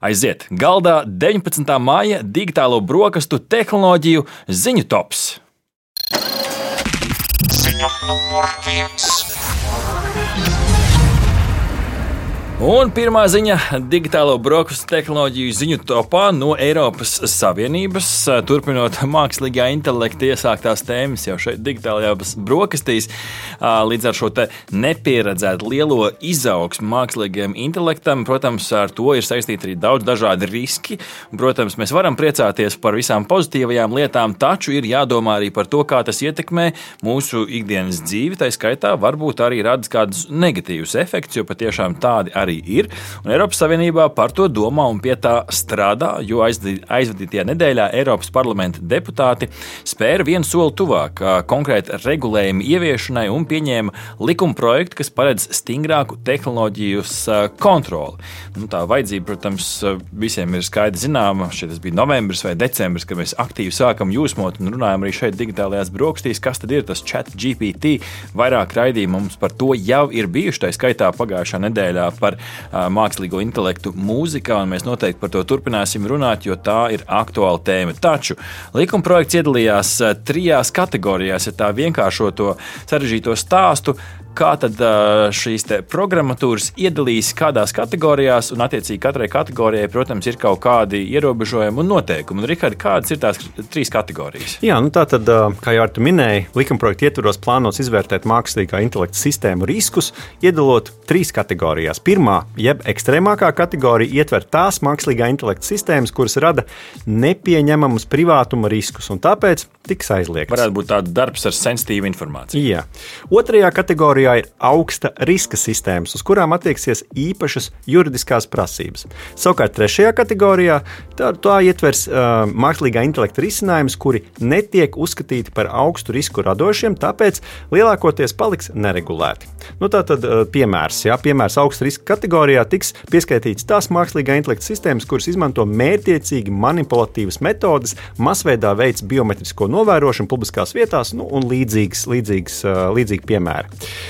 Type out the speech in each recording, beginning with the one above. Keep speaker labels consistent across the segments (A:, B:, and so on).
A: Aiziet! Galdā 19. māja digitālo brokastu tehnoloģiju ziņu tops. Ziņa numur viens. Un pirmā ziņa - digitālo brokastu tehnoloģiju ziņu topā no Eiropas Savienības. Turpinot mākslīgā intelekta iesāktās tēmas jau šeit, digitālajās brokastīs, līdz ar šo nepieredzētu lielo izaugsmu mākslīgajam intelektam, protams, ar to ir saistīti arī daudz dažādi riski. Protams, mēs varam priecāties par visām pozitīvajām lietām, taču ir jādomā arī par to, kā tas ietekmē mūsu ikdienas dzīvi. Tā skaitā varbūt arī rada kādus negatīvus efektus, jo patiešām tādi arī arī ir. Un Eiropas Savienībā par to domā un pie tā strādā, jo aizvadītajā nedēļā Eiropas parlamenta deputāti spēra vienu soli tuvāk konkrēti regulējumu ieviešanai un pieņēma likuma projektu, kas paredz stingrāku tehnoloģiju kontroli. Nu, tā vajadzība, protams, visiem ir skaidri zināma. Šeit bija novembris vai decembris, kad mēs aktīvi sākam jūsmot un runājam arī šeit, digitālajās brokastīs, kas tad ir tas chat GPT. Vairāk raidījumu mums par to jau ir bijuši, tā skaitā pagājušā nedēļā par mākslīgo intelektu mūzikā, un mēs noteikti par to turpināsim runāt, jo tā ir aktuāla tēma. Taču likuma projekts iedalījās trijās kategorijās, ja tā vienkāršo to sarežģīto stāstu kā tad šīs programmatūras iedalīs kādās kategorijās, un attiecīgi katrai kategorijai, protams, ir kaut kādi ierobežojumi un noteikumi. Un, Rihard, kādas ir tās trīs kategorijas?
B: Jā, nu tā tad, kā jau tu minēji, likumprojekta ietvaros plānots izvērtēt mākslīgā intelekta sistēmu riskus, iedalot trīs kategorijās. Pirmā, jeb ekstrēmākā kategorija, ietver tās mākslīgā intelekta sistēmas, kuras rada nepieņemamus privātuma riskus, un tāpēc tiks aizliegts.
A: Varētu būt tāds darbs ar sensitīvu informāciju.
B: Jā. Otrajā kategorijā kategorijā ir augsta riska sistēmas, uz kurām attieksies īpašas juridiskās prasības. Savukārt trešajā kategorijā tā, tā ietvers uh, mākslīgā intelekta risinājumus, kuri netiek uzskatīti par augstu risku radošiem, tāpēc lielākoties paliks neregulēti. Nu, tā tad uh, piemērs, jā, piemērs augsta riska kategorijā tiks pieskaitīts tās mākslīgā intelekta sistēmas, kuras izmanto mērķiecīgi manipulatīvas metodes, masveidā veids biometrisko novērošanu publiskās vietās nu, un līdzīgas, līdzīgas, uh, līdzīgi piemēri.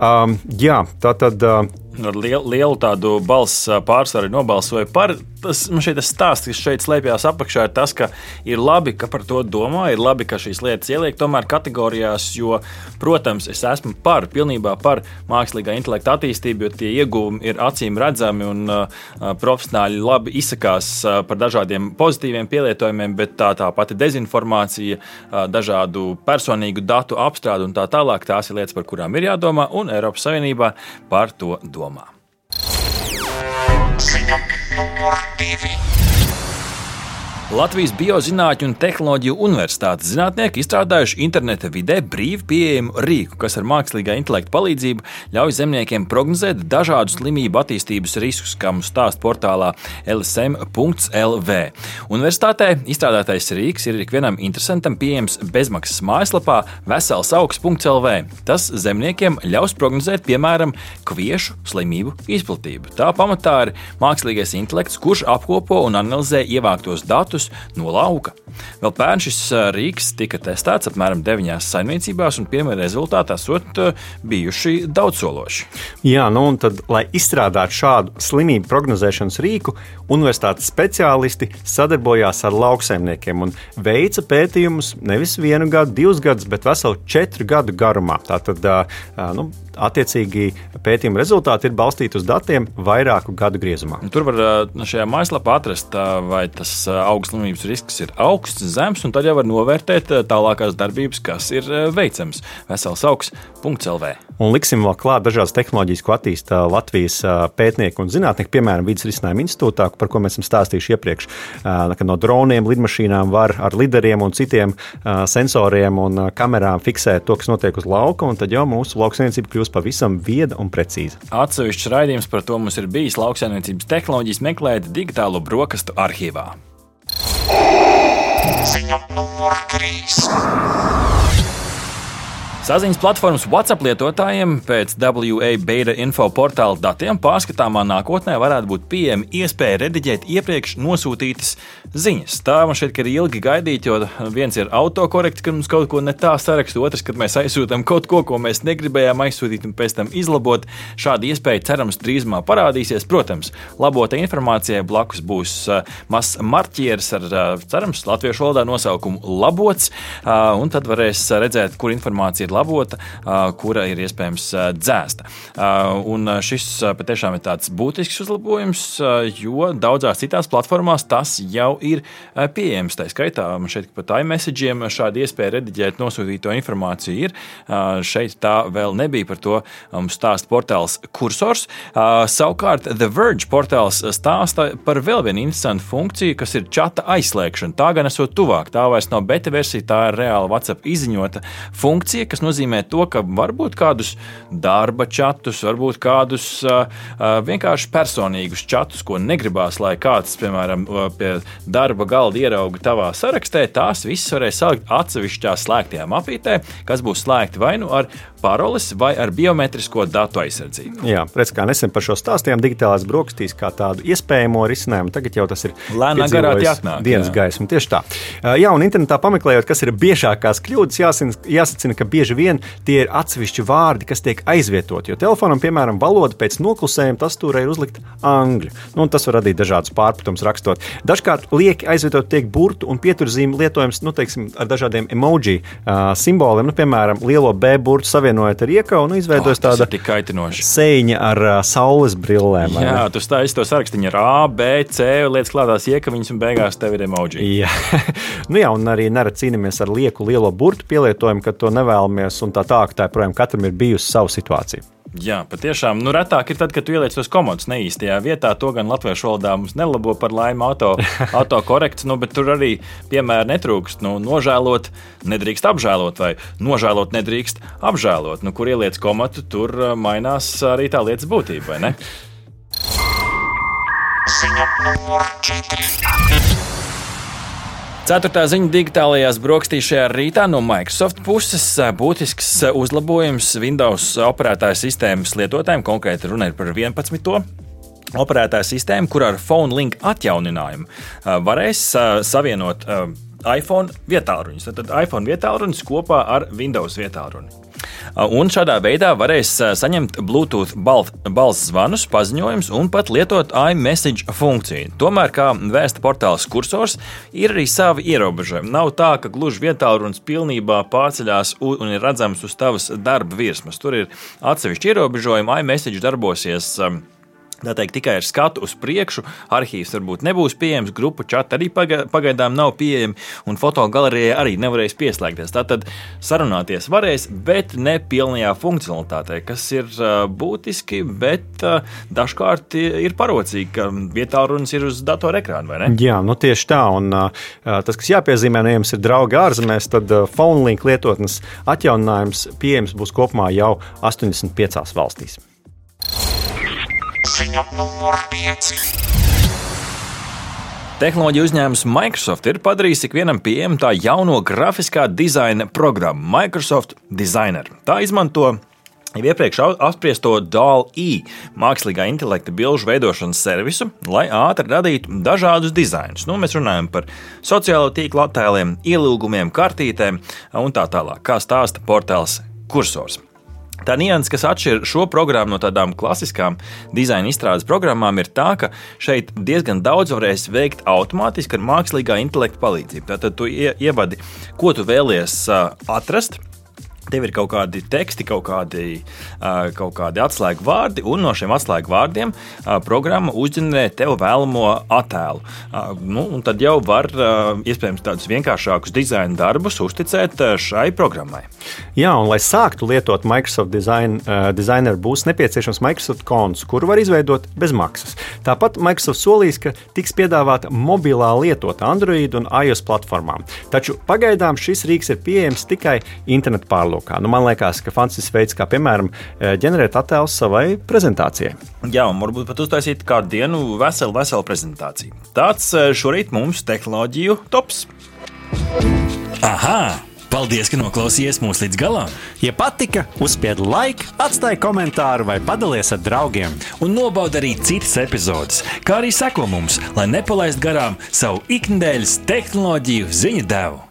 B: Um, jā, tā tad. Uh,
A: ar lielu, lielu tādu balsu pārsvaru nobalsoja par. Tas, man šeit tas stāsts, kas šeit slēpjas apakšā, ir tas, ka ir labi, ka par to domā, ir labi, ka šīs lietas ieliek tomēr kategorijās, jo, protams, es esmu par, pilnībā par mākslīgā intelekta attīstību, jo tie iegūmi ir acīm redzami un uh, profesionāļi labi izsakās uh, par dažādiem pozitīviem pielietojumiem, bet tā, tā pati dezinformācija, uh, dažādu personīgu datu apstrāde un tā tālāk, tās ir lietas, par kurām ir jādomā, un Eiropas Savienībā par to domā. Ziņa. Latvijas Biozinātņu un tehnoloģiju universitātes zinātnieki izstrādājuši interneta vidē brīvi pieejamu rīku, kas ar mākslīgā intelekta palīdzību ļauj zemniekiem prognozēt dažādu slimību attīstības riskus, kā mums stāsta portālā lsm.lv. Universitātē izstrādātais rīks ir ikvienam interesantam pieejams bezmaksas mājaslapā veselsaugs.lv. Tas zemniekiem ļaus prognozēt, piemēram, kviešu slimību izplatību. Tā pamatā ir mākslīgais intelekts, kurš apkopo un analizē ievāktos datus produktus no lauka. Vēl pērn šis rīks tika testēts apmēram deviņās saimniecībās, un pirmie rezultāti esot bijuši daudzsološi.
B: Jā, nu un tad, lai izstrādātu šādu slimību prognozēšanas rīku, universitātes speciālisti sadarbojās ar lauksaimniekiem un veica pētījumus nevis vienu gadu, divus gadus, bet veselu četru gadu garumā. Tātad, nu, attiecīgi pētījuma rezultāti ir balstīti uz datiem vairāku gadu griezumā.
A: Tur var šajā mājaslapā atrast, vai tas augstas slimības risks ir augsts, zems, un tad jau var novērtēt tālākās darbības, kas ir veicams. Vesels augsts.lv.
B: Un liksim vēl klāt dažādas tehnoloģijas, ko attīsta Latvijas pētnieki un zinātnieki, piemēram, Vides risinājuma institūtā, par ko mēs esam stāstījuši iepriekš. No droniem, lidmašīnām var ar lideriem un citiem sensoriem un kamerām fiksēt to, kas notiek uz lauka, un tad jau mūsu lauksaimniecība kļūst pavisam vieda un precīza.
A: Atsevišķs raidījums par to mums ir bijis lauksaimniecības tehnoloģijas meklēt digitālo brokastu arhīvā. Ziņa numur 3. Saziņas platformas WhatsApp lietotājiem pēc WA Beta info portāla datiem pārskatāmā nākotnē varētu būt pieejama iespēja rediģēt iepriekš nosūtītas ziņas. Tā man šķiet, ka ir ilgi gaidīt, jo viens ir autokorekts, kad mums kaut ko ne tā saraksta, otrs, kad mēs aizsūtām kaut ko, ko mēs negribējām aizsūtīt un pēc tam izlabot. Šāda iespēja cerams drīzumā parādīsies. Protams, labota informācijai blakus būs uh, mazs marķieris ar, uh, cerams, latviešu valodā nosaukumu labots, uh, un tad varēs redzēt, kur informācija ir labota, kura ir iespējams dzēsta. Un šis patiešām ir tāds būtisks uzlabojums, jo daudzās citās platformās tas jau ir pieejams. Tā skaitā šeit pat iMessage'iem šāda iespēja rediģēt nosūtīto informāciju ir. Šeit tā vēl nebija, par to mums stāsta portāls Cursors. Savukārt The Verge portāls stāsta par vēl vienu interesantu funkciju, kas ir čata aizslēgšana. Tā gan esot tuvāk, tā vairs nav beta versija, tā ir reāla WhatsApp izziņota funkcija, kas nozīmē to, ka varbūt kādus darba čatus, varbūt kādus vienkārši personīgus čatus, ko negribās, lai kāds, piemēram, pie darba galda ierauga tavā sarakstē, tās visas varēs salikt atsevišķā slēgtajā mapītē, kas būs slēgti vai nu ar paroles vai ar biometrisko datu aizsardzību.
B: Jā, redz, kā nesen par šo stāstījām digitālās brokastīs, kā tādu iespējamo risinājumu. Tagad jau tas ir
A: lēnām garāk jāatnāk.
B: Dienas gaisma, tieši tā. Jā, un internetā pameklējot, kas ir biežākās kļūdas, jāsacina, ka bieži vien tie ir atsevišķi vārdi, kas tiek aizvietoti. Jo telefonam, piemēram, valoda pēc noklusējuma tas tur ir uzlikta angļu. Nu, tas var radīt dažādas pārpratumus rakstot. Dažkārt lieki aizvietot tiek burtu un pieturzīmu lietojums nu, teiksim, ar dažādiem emoji uh, simboliem. Nu, piemēram, lielo B burtu savienojot ar iekau un izveidojas oh, tāda sēņa ar uh, saules brillēm.
A: Jā, tu stāsti to sarakstu ar A, B, C, lietas klātās iekaviņas un beigās tev ir emoji.
B: Jā, nu, jā un arī nerad cīnāmies ar lieku lielo burtu pielietojumu, kad to nevēlamies un tā tā, ka tā joprojām katram ir bijusi sava situācija.
A: Jā, patiešām. Nu, retāk ir tad, kad tu ieliec tos komodus neīstajā vietā. To gan latviešu valodā mums nelabo par laimi auto, auto korekts, nu, bet tur arī piemēra netrūkst. Nu, nožēlot nedrīkst apžēlot, vai nožēlot nedrīkst apžēlot. Nu, kur ieliec komodu, tur uh, mainās arī tā lietas būtība, vai ne? Ziņa numur 4. Ceturtā ziņa digitālajās brokastīs šajā rītā no Microsoft puses būtisks uzlabojums Windows operētāju sistēmas lietotājiem, konkrēti runa ir par 11 operētāju sistēmu, kur ar Phone Link atjauninājumu varēs savienot iPhone vietāluņus. Tad iPhone vietāluņus kopā ar Windows vietāluņu. Un šādā veidā varēs saņemt Bluetooth balss zvanus, paziņojumus un pat lietot iMessage funkciju. Tomēr, kā vēsta portāls kursors, ir arī savi ierobežojumi. Nav tā, ka gluži vietā runas pilnībā pārceļās un ir redzams uz tavas darba virsmas. Tur ir atsevišķi ierobežojumi, iMessage darbosies Tā teikt, tikai ar skatu uz priekšu. Arhīvs varbūt nebūs pieejams, grupu čata arī pagaidām nav pieejama, un fotogalerijai arī nevarēs pieslēgties. Tātad sarunāties varēs, bet ne pilnajā funkcionalitātē, kas ir būtiski, bet dažkārt ir parocīgi, ka vietā runas ir uz datora ekrāna, vai ne?
B: Jā, nu tieši tā, un tas, kas jāpiezīmē, ja jums ir draugi ārzemēs, tad PhoneLink lietotnes atjauninājums pieejams būs kopumā jau 85 valstīs. Ziņa numur 5.
A: Tehnoloģija uzņēmums Microsoft ir padarījis ikvienam pieejamu tā jauno grafiskā dizaina programmu Microsoft Designer. Tā izmanto jau iepriekš apspriesto DAL-E mākslīgā intelekta bilžu veidošanas servisu, lai ātri radītu dažādus dizainus. Nu, mēs runājam par sociālo tīklu attēliem, ielūgumiem, kartītēm un tā tālāk, kā stāsta portāls Cursors. Tā nianses, kas atšķir šo programmu no tādām klasiskām dizaina izstrādes programmām, ir tā, ka šeit diezgan daudz varēs veikt automātiski ar mākslīgā intelekta palīdzību. Tātad tu ievadi, ko tu vēlies atrast Tev ir kaut kādi teksti, kaut kādi, kaut kādi atslēgu vārdi, un no šiem atslēgu vārdiem programma uzģenerē tev vēlamo attēlu. Nu, tad jau var iespējams tādus vienkāršākus dizaina darbus uzticēt šai programmai.
B: Jā, un lai sāktu lietot Microsoft Design, Designer, būs nepieciešams Microsoft konts, kuru var izveidot bez maksas. Tāpat Microsoft solīs, ka tiks piedāvāta mobilā lietota Android un iOS platformām. Taču pagaidām šis rīks ir pieejams tikai internetu pārlūkā nolūkā. Nu, man liekas, ka fantastisks veids, kā piemēram e, ģenerēt attēlus savai prezentācijai.
A: Jā, un varbūt pat uztaisīt kādu dienu veselu, veselu prezentāciju. Tāds e, šorīt mums tehnoloģiju tops. Aha! Paldies, ka noklausījāties mūsu līdz galam!
B: Ja patika, uzspiediet laiku, atstājiet komentāru vai padalieties ar draugiem.
A: Un nobaudiet arī citas epizodes, kā arī sekot mums, lai nepalaistu garām savu ikdienas tehnoloģiju ziņu devumu.